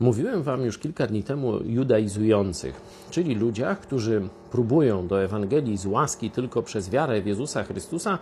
Mówiłem Wam już kilka dni temu o judaizujących, czyli ludziach, którzy próbują do Ewangelii z łaski tylko przez wiarę w Jezusa Chrystusa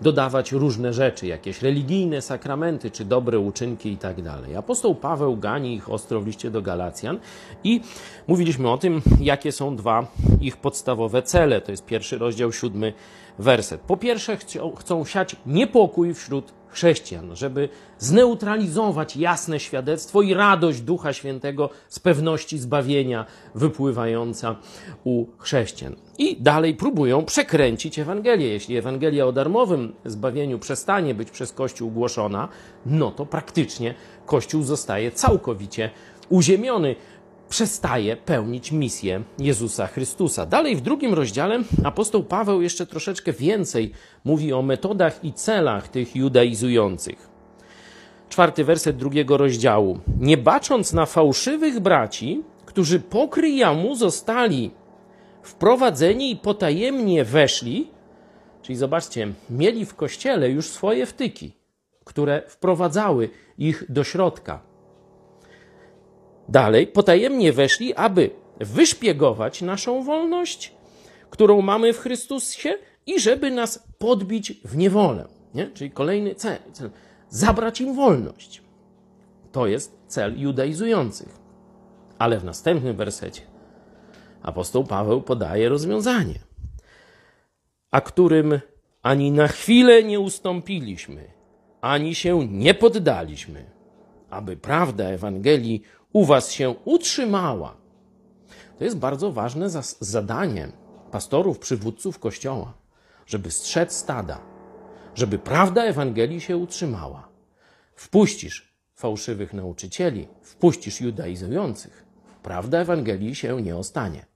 dodawać różne rzeczy, jakieś religijne sakramenty czy dobre uczynki i tak. Apostoł Paweł gani ich ostro w liście do Galacjan i mówiliśmy o tym, jakie są dwa ich podstawowe cele. To jest pierwszy rozdział, siódmy werset. Po pierwsze, chcą, chcą siać niepokój wśród chrześcijan, żeby zneutralizować jasne świadectwo i radość Ducha Świętego z pewności zbawienia wypływająca u chrześcijan. I dalej próbują przekręcić Ewangelię. Jeśli Ewangelia o darmowym zbawieniu przestanie być przez Kościół głoszona, no to praktycznie Kościół zostaje całkowicie uziemiony przestaje pełnić misję Jezusa Chrystusa. Dalej w drugim rozdziale apostoł Paweł jeszcze troszeczkę więcej mówi o metodach i celach tych judaizujących. Czwarty werset drugiego rozdziału. Nie bacząc na fałszywych braci, którzy po kryjamu zostali wprowadzeni i potajemnie weszli, czyli zobaczcie, mieli w kościele już swoje wtyki, które wprowadzały ich do środka Dalej, potajemnie weszli, aby wyszpiegować naszą wolność, którą mamy w Chrystusie, i żeby nas podbić w niewolę. Nie? Czyli kolejny cel, cel zabrać im wolność. To jest cel judaizujących. Ale w następnym wersecie apostoł Paweł podaje rozwiązanie, a którym ani na chwilę nie ustąpiliśmy, ani się nie poddaliśmy, aby prawda Ewangelii u was się utrzymała. To jest bardzo ważne zadanie pastorów, przywódców kościoła, żeby strzec stada, żeby prawda Ewangelii się utrzymała. Wpuścisz fałszywych nauczycieli, wpuścisz judaizujących, prawda Ewangelii się nie ostanie.